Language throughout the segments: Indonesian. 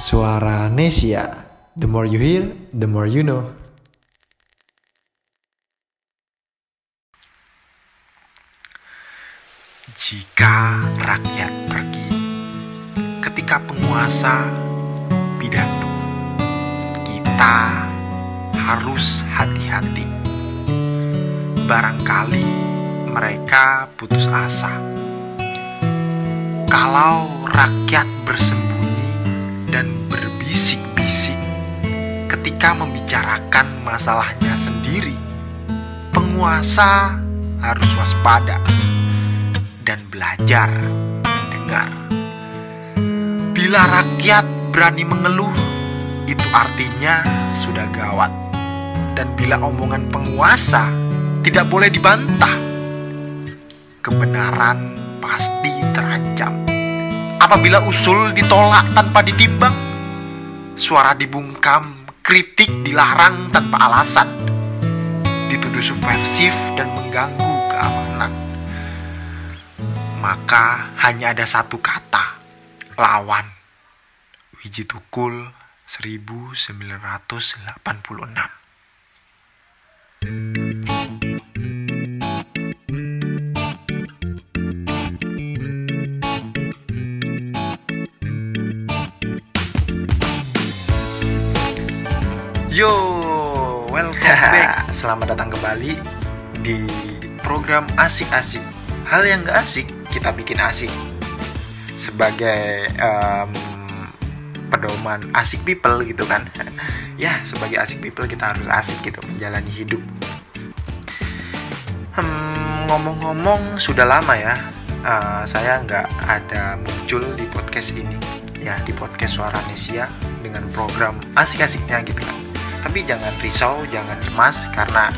Suara Nesia. The more you hear, the more you know. Jika rakyat pergi, ketika penguasa pidato, kita harus hati-hati. Barangkali mereka putus asa. Kalau rakyat bersembunyi ketika membicarakan masalahnya sendiri, penguasa harus waspada dan belajar mendengar. Bila rakyat berani mengeluh, itu artinya sudah gawat. Dan bila omongan penguasa tidak boleh dibantah, kebenaran pasti terancam. Apabila usul ditolak tanpa ditimbang, suara dibungkam, kritik dilarang tanpa alasan, dituduh subversif dan mengganggu keamanan maka hanya ada satu kata, lawan. Wiji Tukul 1986. Yo, welcome back. Selamat datang kembali di program asik-asik. Hal yang gak asik kita bikin asik. Sebagai um, pedoman asik people gitu kan. Ya sebagai asik people kita harus asik gitu menjalani hidup. Hmm, ngomong-ngomong sudah lama ya uh, saya nggak ada muncul di podcast ini. Ya di podcast suara Nesia dengan program asik-asiknya gitu kan tapi jangan risau jangan cemas karena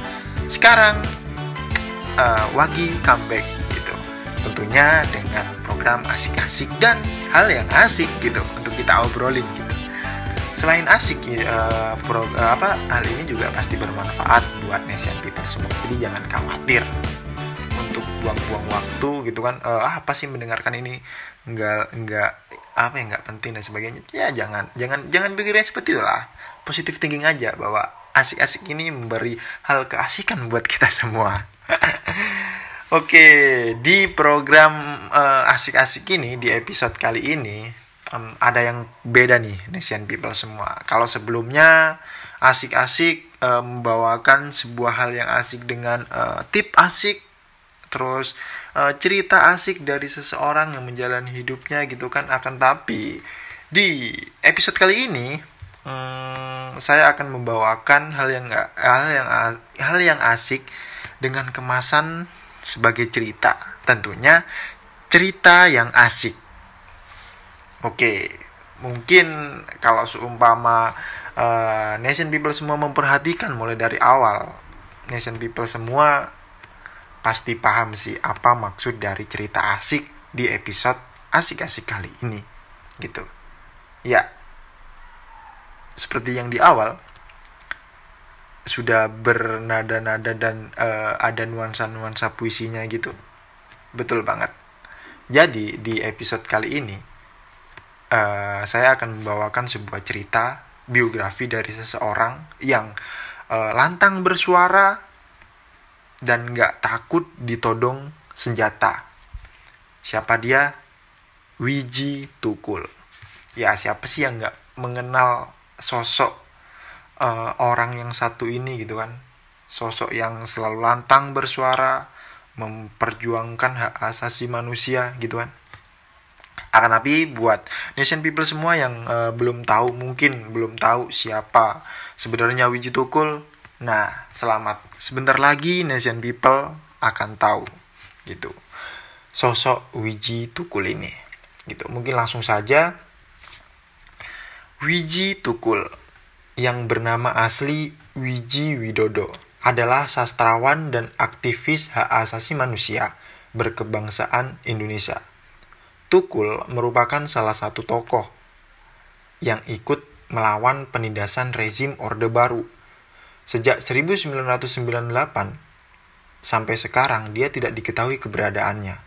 sekarang uh, Wagi comeback tentunya dengan program asik-asik dan hal yang asik gitu untuk kita obrolin gitu. Selain asik, uh, pro, uh, apa hal ini juga pasti bermanfaat buat nation people semua. Jadi jangan khawatir untuk buang-buang waktu gitu kan. Uh, apa sih mendengarkan ini enggak enggak apa yang enggak penting dan sebagainya. Ya jangan jangan jangan pikirnya seperti itulah. Positive thinking aja bahwa asik-asik ini memberi hal keasikan buat kita semua. Oke, di program uh, asik-asik ini di episode kali ini um, ada yang beda nih Nation People semua. Kalau sebelumnya asik-asik uh, membawakan sebuah hal yang asik dengan uh, tip asik, terus uh, cerita asik dari seseorang yang menjalani hidupnya gitu kan. Akan tapi di episode kali ini um, saya akan membawakan hal yang gak, hal yang hal yang asik dengan kemasan sebagai cerita. Tentunya cerita yang asik. Oke, mungkin kalau seumpama uh, nation people semua memperhatikan mulai dari awal, nation people semua pasti paham sih apa maksud dari cerita asik di episode asik-asik kali ini. Gitu. Ya. Seperti yang di awal, sudah bernada-nada dan uh, ada nuansa-nuansa puisinya gitu. Betul banget. Jadi di episode kali ini uh, saya akan membawakan sebuah cerita biografi dari seseorang yang uh, lantang bersuara dan nggak takut ditodong senjata. Siapa dia? Wiji Tukul. Ya siapa sih yang nggak mengenal sosok uh, orang yang satu ini gitu kan. Sosok yang selalu lantang bersuara memperjuangkan hak asasi manusia gitu kan. Akan tapi buat nation people semua yang uh, belum tahu mungkin belum tahu siapa sebenarnya Wiji Tukul nah selamat. Sebentar lagi nation people akan tahu gitu sosok Wiji Tukul ini gitu. Mungkin langsung saja Wiji Tukul yang bernama asli Wiji Widodo adalah sastrawan dan aktivis hak asasi manusia berkebangsaan Indonesia. Tukul merupakan salah satu tokoh yang ikut melawan penindasan rezim Orde Baru. Sejak 1998 sampai sekarang dia tidak diketahui keberadaannya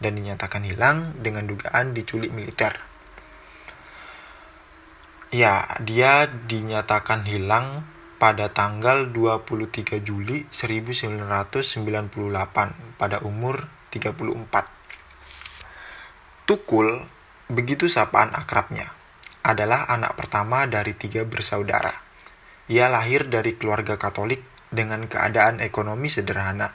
dan dinyatakan hilang dengan dugaan diculik militer. Ya, dia dinyatakan hilang pada tanggal 23 Juli 1998 pada umur 34. Tukul, begitu sapaan akrabnya, adalah anak pertama dari tiga bersaudara. Ia lahir dari keluarga Katolik dengan keadaan ekonomi sederhana.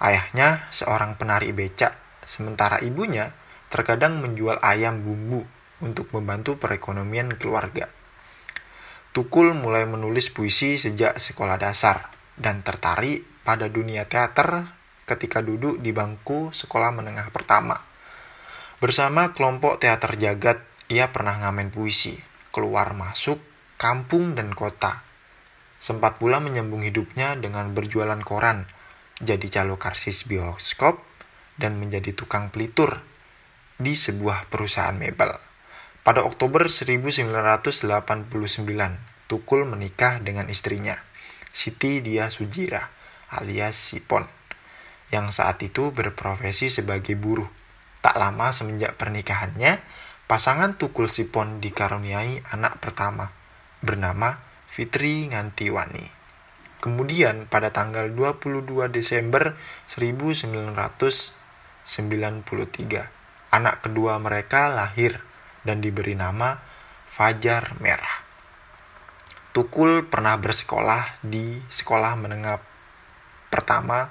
Ayahnya seorang penari becak, sementara ibunya terkadang menjual ayam bumbu untuk membantu perekonomian keluarga. Tukul mulai menulis puisi sejak sekolah dasar dan tertarik pada dunia teater ketika duduk di bangku sekolah menengah pertama. Bersama kelompok teater jagat, ia pernah ngamen puisi, keluar masuk, kampung dan kota. Sempat pula menyambung hidupnya dengan berjualan koran, jadi calo karsis bioskop, dan menjadi tukang pelitur di sebuah perusahaan mebel. Pada Oktober 1989, Tukul menikah dengan istrinya, Siti Dia Sujira alias Sipon, yang saat itu berprofesi sebagai buruh Tak lama semenjak pernikahannya, pasangan Tukul Sipon dikaruniai anak pertama bernama Fitri Ngantiwani. Kemudian pada tanggal 22 Desember 1993, anak kedua mereka lahir dan diberi nama Fajar Merah. Tukul pernah bersekolah di Sekolah Menengah Pertama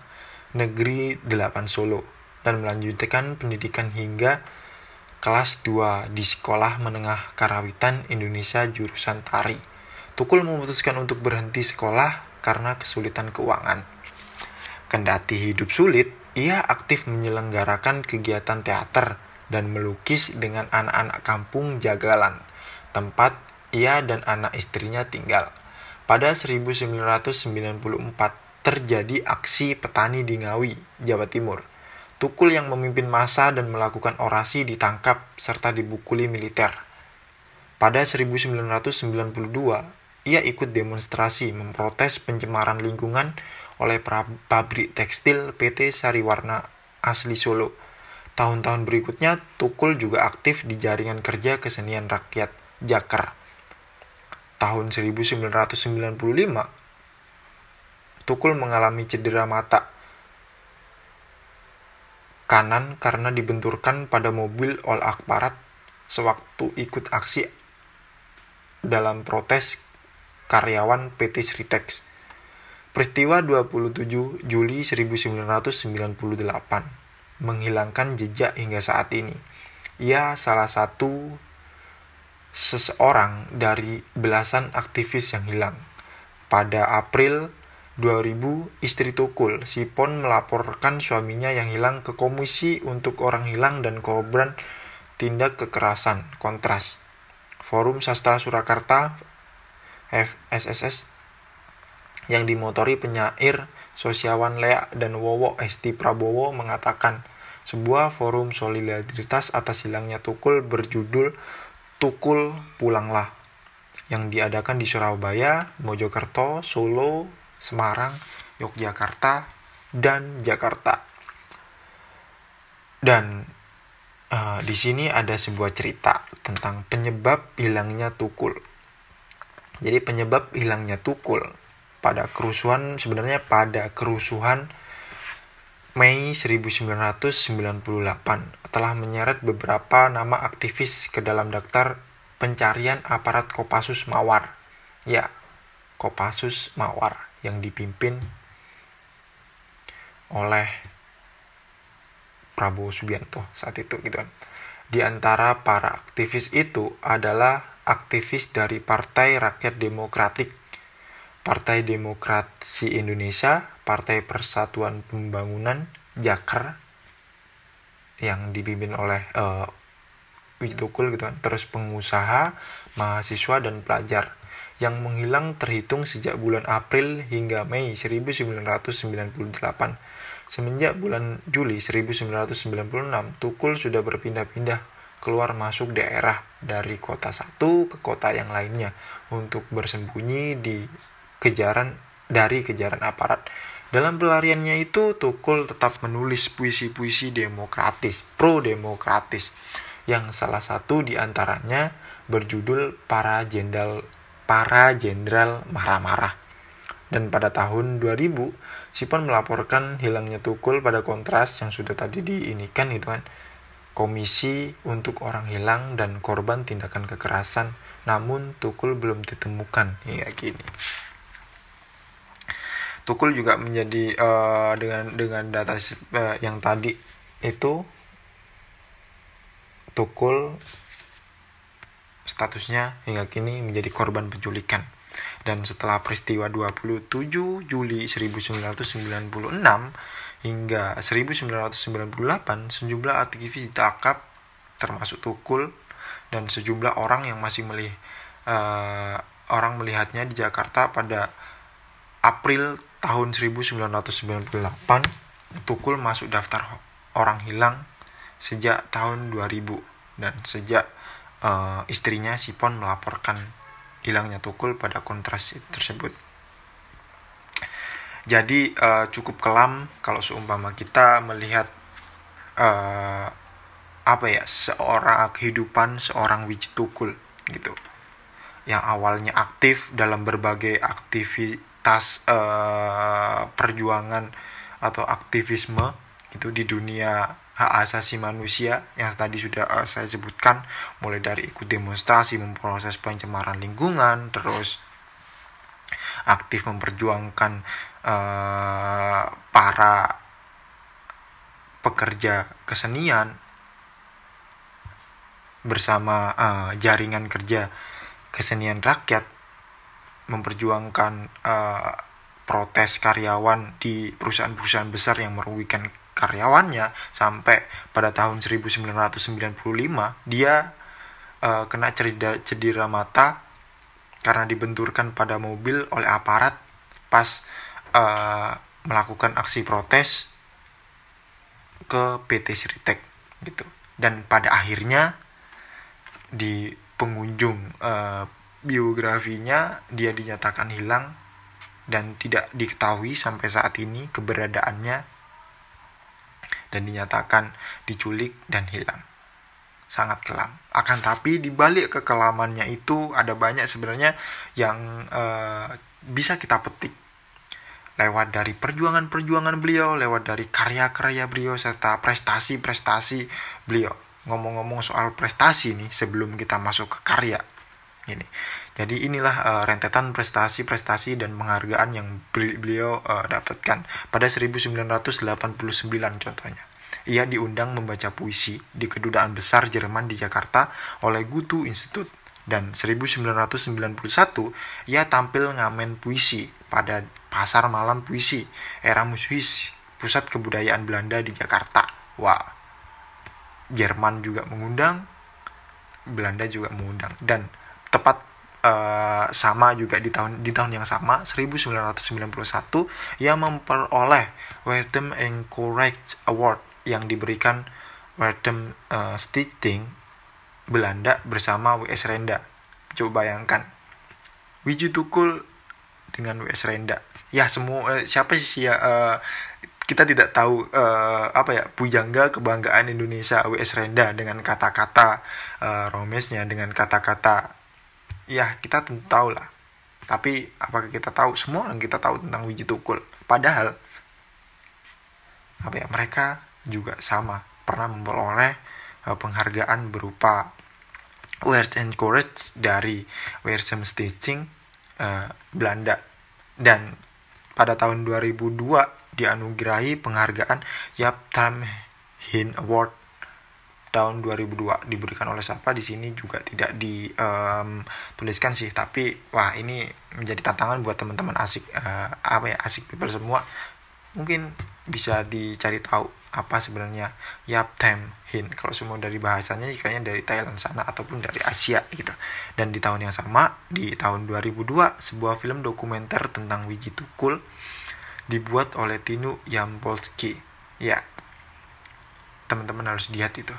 Negeri 8 Solo dan melanjutkan pendidikan hingga kelas 2 di Sekolah Menengah Karawitan Indonesia jurusan Tari. Tukul memutuskan untuk berhenti sekolah karena kesulitan keuangan. Kendati hidup sulit, ia aktif menyelenggarakan kegiatan teater dan melukis dengan anak-anak kampung Jagalan, tempat ia dan anak istrinya tinggal. Pada 1994 terjadi aksi petani di Ngawi, Jawa Timur Tukul yang memimpin masa dan melakukan orasi ditangkap serta dibukuli militer. Pada 1992, ia ikut demonstrasi memprotes pencemaran lingkungan oleh pabrik tekstil PT Sariwarna asli Solo. Tahun-tahun berikutnya, Tukul juga aktif di jaringan kerja kesenian rakyat Jakar. Tahun 1995, Tukul mengalami cedera mata kanan karena dibenturkan pada mobil oleh aparat sewaktu ikut aksi dalam protes karyawan PT Sritex. Peristiwa 27 Juli 1998 menghilangkan jejak hingga saat ini. Ia salah satu seseorang dari belasan aktivis yang hilang. Pada April 2000, istri Tukul, Sipon melaporkan suaminya yang hilang ke Komisi untuk Orang Hilang dan Korban Tindak Kekerasan, Kontras. Forum Sastra Surakarta, FSSS, yang dimotori penyair Sosiawan Lea dan Wowo Esti Prabowo mengatakan sebuah forum solidaritas atas hilangnya Tukul berjudul Tukul Pulanglah yang diadakan di Surabaya, Mojokerto, Solo, Semarang, Yogyakarta, dan Jakarta. Dan uh, di sini ada sebuah cerita tentang penyebab hilangnya tukul. Jadi penyebab hilangnya tukul pada kerusuhan sebenarnya pada kerusuhan Mei 1998 telah menyeret beberapa nama aktivis ke dalam daftar pencarian aparat Kopassus Mawar. Ya, Kopassus Mawar yang dipimpin oleh Prabowo Subianto saat itu gitu kan. Di antara para aktivis itu adalah aktivis dari Partai Rakyat Demokratik, Partai Demokrasi Indonesia, Partai Persatuan Pembangunan Jakar yang dipimpin oleh uh, gitu kan, terus pengusaha, mahasiswa dan pelajar yang menghilang terhitung sejak bulan April hingga Mei 1998. Semenjak bulan Juli 1996, Tukul sudah berpindah-pindah keluar masuk daerah dari kota satu ke kota yang lainnya untuk bersembunyi di kejaran dari kejaran aparat. Dalam pelariannya itu, Tukul tetap menulis puisi-puisi demokratis, pro-demokratis, yang salah satu di antaranya berjudul Para Jenderal Para Jenderal Marah-Marah. Dan pada tahun 2000, Sipon melaporkan hilangnya Tukul pada kontras yang sudah tadi diinikan itu kan. Komisi untuk orang hilang dan korban tindakan kekerasan, namun Tukul belum ditemukan hingga kini. Tukul juga menjadi uh, dengan dengan data uh, yang tadi itu Tukul statusnya hingga kini menjadi korban penculikan. Dan setelah peristiwa 27 Juli 1996 hingga 1998 sejumlah aktivis ditangkap termasuk Tukul dan sejumlah orang yang masih melihat uh, orang melihatnya di Jakarta pada April tahun 1998 Tukul masuk daftar orang hilang sejak tahun 2000 dan sejak uh, istrinya Sipon melaporkan hilangnya Tukul pada kontras tersebut. Jadi uh, cukup kelam kalau seumpama kita melihat uh, apa ya seorang kehidupan seorang Wiji Tukul gitu yang awalnya aktif dalam berbagai aktivitas tas uh, perjuangan atau aktivisme itu di dunia hak asasi manusia yang tadi sudah uh, saya sebutkan mulai dari ikut demonstrasi memproses pencemaran lingkungan terus aktif memperjuangkan uh, para pekerja kesenian bersama uh, jaringan kerja kesenian rakyat memperjuangkan uh, protes karyawan di perusahaan-perusahaan besar yang merugikan karyawannya sampai pada tahun 1995 dia uh, kena cedera, cedera mata karena dibenturkan pada mobil oleh aparat pas uh, melakukan aksi protes ke PT Sritek gitu. Dan pada akhirnya di pengunjung uh, biografinya dia dinyatakan hilang dan tidak diketahui sampai saat ini keberadaannya dan dinyatakan diculik dan hilang. Sangat kelam. Akan tapi di balik kekelamannya itu ada banyak sebenarnya yang uh, bisa kita petik lewat dari perjuangan-perjuangan beliau, lewat dari karya-karya beliau serta prestasi-prestasi beliau. Ngomong-ngomong soal prestasi nih sebelum kita masuk ke karya ini. Jadi inilah uh, rentetan prestasi-prestasi dan penghargaan yang beliau uh, dapatkan pada 1989 contohnya. Ia diundang membaca puisi di kedutaan besar Jerman di Jakarta oleh Gutu Institute dan 1991 ia tampil ngamen puisi pada pasar malam puisi era Musuhis pusat kebudayaan Belanda di Jakarta. Wah. Jerman juga mengundang Belanda juga mengundang. Dan tepat uh, sama juga di tahun di tahun yang sama 1991 ia memperoleh Wertham Encourage Award yang diberikan Wertham uh, Stichting Belanda bersama WS Renda. Coba bayangkan. Wiji Tukul dengan WS Renda. Ya semua uh, siapa sih ya uh, kita tidak tahu uh, apa ya pujangga kebanggaan Indonesia WS Renda dengan kata-kata uh, romesnya dengan kata-kata ya kita tentu tahu lah. Tapi apakah kita tahu? Semua orang kita tahu tentang Wiji Tukul. Padahal apa ya mereka juga sama. Pernah memperoleh uh, penghargaan berupa Words and Courage dari Weersum Stitching uh, Belanda. Dan pada tahun 2002 dianugerahi penghargaan Yap Tam Hin Award tahun 2002 diberikan oleh siapa di sini juga tidak dituliskan um, sih. Tapi wah ini menjadi tantangan buat teman-teman asik uh, apa ya asik people semua. Mungkin bisa dicari tahu apa sebenarnya Yap Tem Hin. Kalau semua dari bahasanya kayaknya dari Thailand sana ataupun dari Asia gitu. Dan di tahun yang sama di tahun 2002 sebuah film dokumenter tentang Wiji Tukul dibuat oleh Tinu Yampolski ya teman-teman harus lihat itu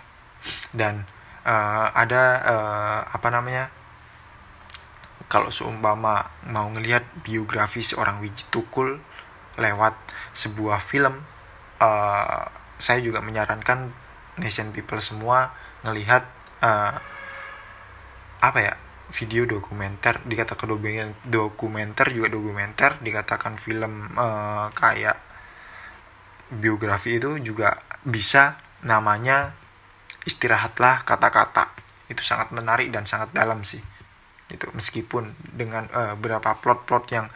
dan uh, ada uh, apa namanya kalau seumpama mau ngelihat biografi seorang Wiji Tukul lewat sebuah film uh, saya juga menyarankan nation people semua ngelihat uh, apa ya video dokumenter. Dikatakan dokumenter juga dokumenter. Dikatakan film uh, kayak biografi itu juga bisa namanya istirahatlah kata-kata. Itu sangat menarik dan sangat dalam sih. Itu meskipun dengan uh, beberapa plot-plot yang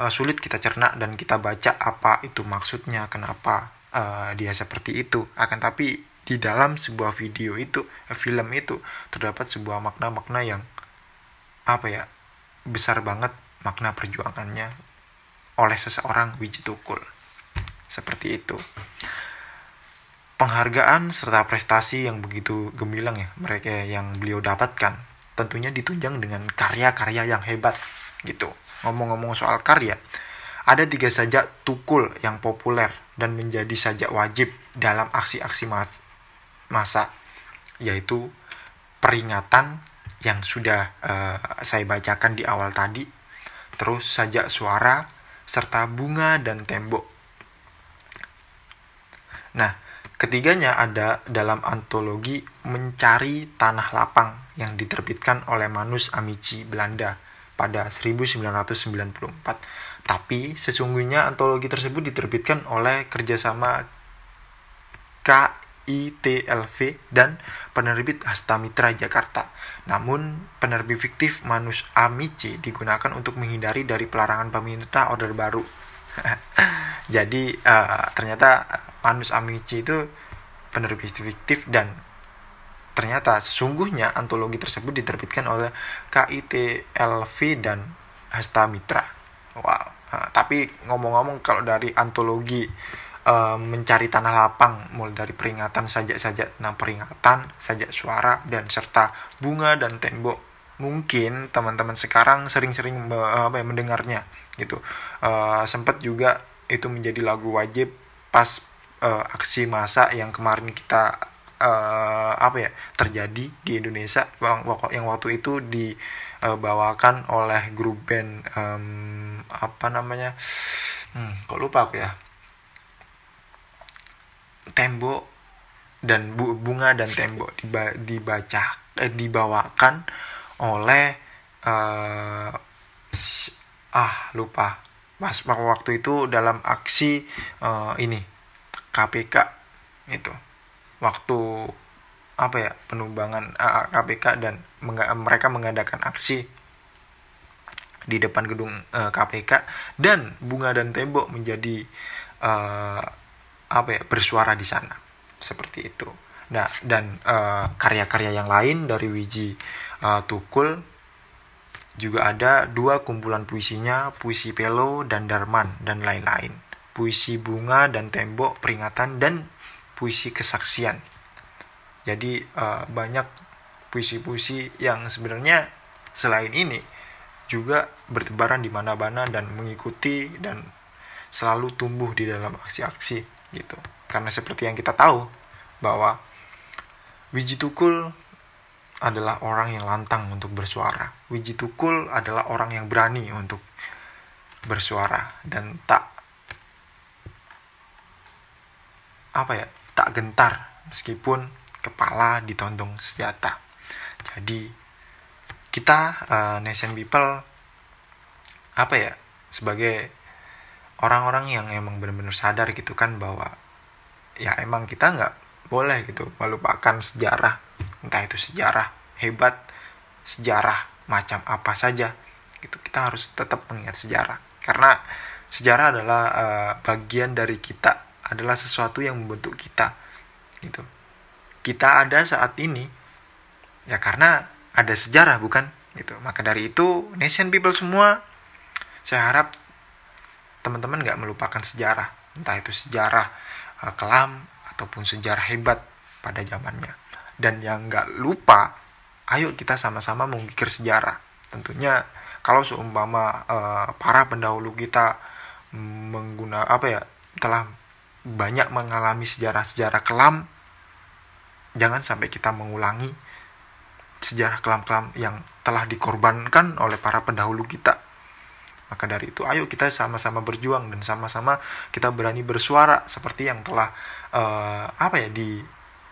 uh, sulit kita cerna dan kita baca apa itu maksudnya kenapa uh, dia seperti itu. Akan tapi di dalam sebuah video itu film itu terdapat sebuah makna-makna yang apa ya besar banget makna perjuangannya oleh seseorang Wiji Tukul seperti itu penghargaan serta prestasi yang begitu gemilang ya mereka yang beliau dapatkan tentunya ditunjang dengan karya-karya yang hebat gitu. Ngomong-ngomong soal karya ada tiga saja tukul yang populer dan menjadi sajak wajib dalam aksi-aksi mas masa yaitu peringatan yang sudah uh, saya bacakan di awal tadi terus sajak suara serta bunga dan tembok. Nah Ketiganya ada dalam antologi Mencari Tanah Lapang yang diterbitkan oleh Manus Amici Belanda pada 1994. Tapi sesungguhnya antologi tersebut diterbitkan oleh kerjasama KITLV dan penerbit Hastamitra Jakarta. Namun penerbit fiktif Manus Amici digunakan untuk menghindari dari pelarangan pemerintah order baru. Jadi uh, ternyata Manus Amici itu penerbit fiktif dan ternyata sesungguhnya antologi tersebut diterbitkan oleh KITLV dan Hasta Mitra. Wow. Nah, tapi ngomong-ngomong kalau dari antologi uh, mencari tanah lapang mulai dari peringatan sajak-sajak nah peringatan sajak suara dan serta bunga dan tembok mungkin teman-teman sekarang sering-sering uh, mendengarnya gitu. Uh, sempat juga itu menjadi lagu wajib pas uh, aksi massa yang kemarin kita uh, apa ya terjadi di Indonesia yang waktu itu dibawakan oleh grup band um, apa namanya hmm, kok lupa aku ya. Tembok dan bu bunga dan tembok diba dibaca eh, dibawakan oleh uh, ah lupa. Pas waktu itu dalam aksi uh, ini KPK itu waktu apa ya penumbangan KPK dan mereka mengadakan aksi di depan gedung uh, KPK dan bunga dan tembok menjadi uh, apa ya bersuara di sana. Seperti itu. Nah dan karya-karya uh, yang lain dari Wiji uh, Tukul juga ada dua kumpulan puisinya, puisi Pelo dan Darman dan lain-lain puisi bunga dan tembok peringatan dan puisi kesaksian. Jadi uh, banyak puisi-puisi yang sebenarnya selain ini juga bertebaran di mana-mana dan mengikuti dan selalu tumbuh di dalam aksi-aksi gitu. Karena seperti yang kita tahu bahwa Wiji Tukul adalah orang yang lantang untuk bersuara. Wiji Tukul adalah orang yang berani untuk bersuara dan tak apa ya tak gentar meskipun kepala ditondong senjata jadi kita uh, nation people apa ya sebagai orang-orang yang emang benar-benar sadar gitu kan bahwa ya emang kita nggak boleh gitu melupakan sejarah entah itu sejarah hebat sejarah macam apa saja gitu. Kita harus tetap mengingat sejarah. Karena sejarah adalah uh, bagian dari kita adalah sesuatu yang membentuk kita gitu. Kita ada saat ini ya karena ada sejarah bukan? Gitu. Maka dari itu nation people semua saya harap teman-teman nggak melupakan sejarah. Entah itu sejarah uh, kelam ataupun sejarah hebat pada zamannya dan yang nggak lupa ayo kita sama-sama mengukir sejarah. Tentunya kalau seumpama uh, para pendahulu kita mengguna apa ya telah banyak mengalami sejarah-sejarah kelam jangan sampai kita mengulangi sejarah kelam-kelam yang telah dikorbankan oleh para pendahulu kita. Maka dari itu ayo kita sama-sama berjuang dan sama-sama kita berani bersuara seperti yang telah uh, apa ya di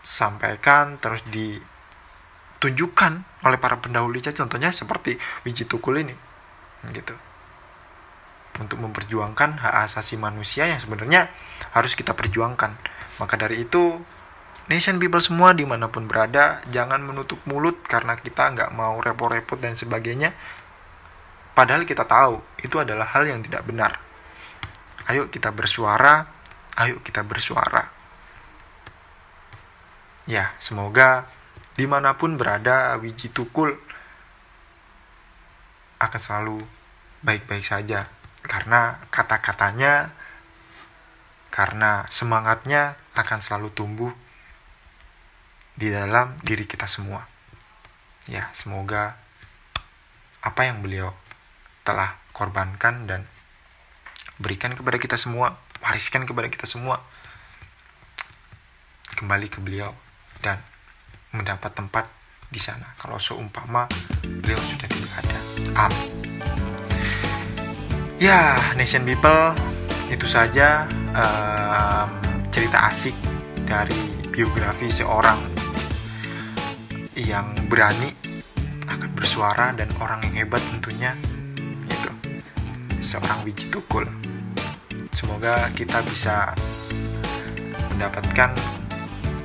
disampaikan terus ditunjukkan oleh para pendahulu Ica contohnya seperti Wiji Tukul ini gitu. Untuk memperjuangkan hak asasi manusia yang sebenarnya harus kita perjuangkan. Maka dari itu nation people semua di mana pun berada jangan menutup mulut karena kita nggak mau repot-repot dan sebagainya. Padahal kita tahu itu adalah hal yang tidak benar. Ayo kita bersuara ayo kita bersuara ya semoga di mana pun berada Wiji Tukul akan selalu baik-baik saja karena kata-katanya karena semangatnya akan selalu tumbuh di dalam diri kita semua. Ya, semoga apa yang beliau telah korbankan dan berikan kepada kita semua, wariskan kepada kita semua kembali ke beliau dan mendapat tempat di sana. Kalau seumpama beliau sudah tidak ada. Amin. Ya, Nation People, itu saja um, cerita asik dari biografi seorang yang berani akan bersuara dan orang yang hebat tentunya itu seorang biji tukul. Semoga kita bisa mendapatkan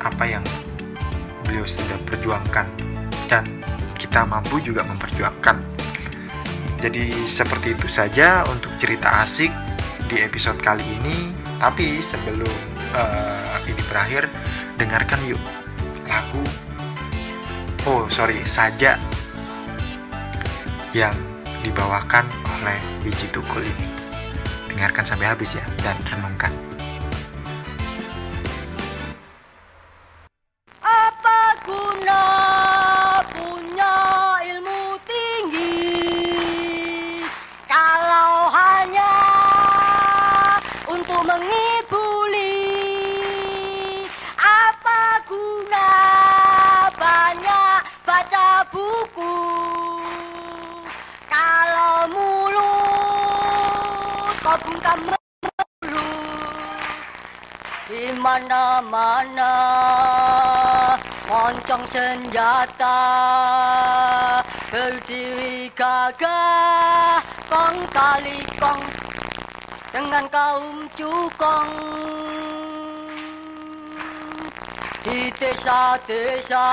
apa yang beliau sudah perjuangkan dan kita mampu juga memperjuangkan jadi seperti itu saja untuk cerita asik di episode kali ini. Tapi sebelum uh, ini berakhir, dengarkan yuk lagu. Oh sorry, saja yang dibawakan oleh biji tukul ini. Dengarkan sampai habis ya dan renungkan. Di mana-mana moncong senjata berdiri gagah kong kali kong dengan kaum cukong di desa-desa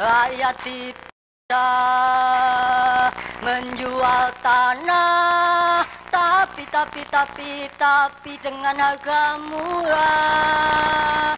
rakyat tidak menjual tanah tapi tapi tapi tapi dengan harga murah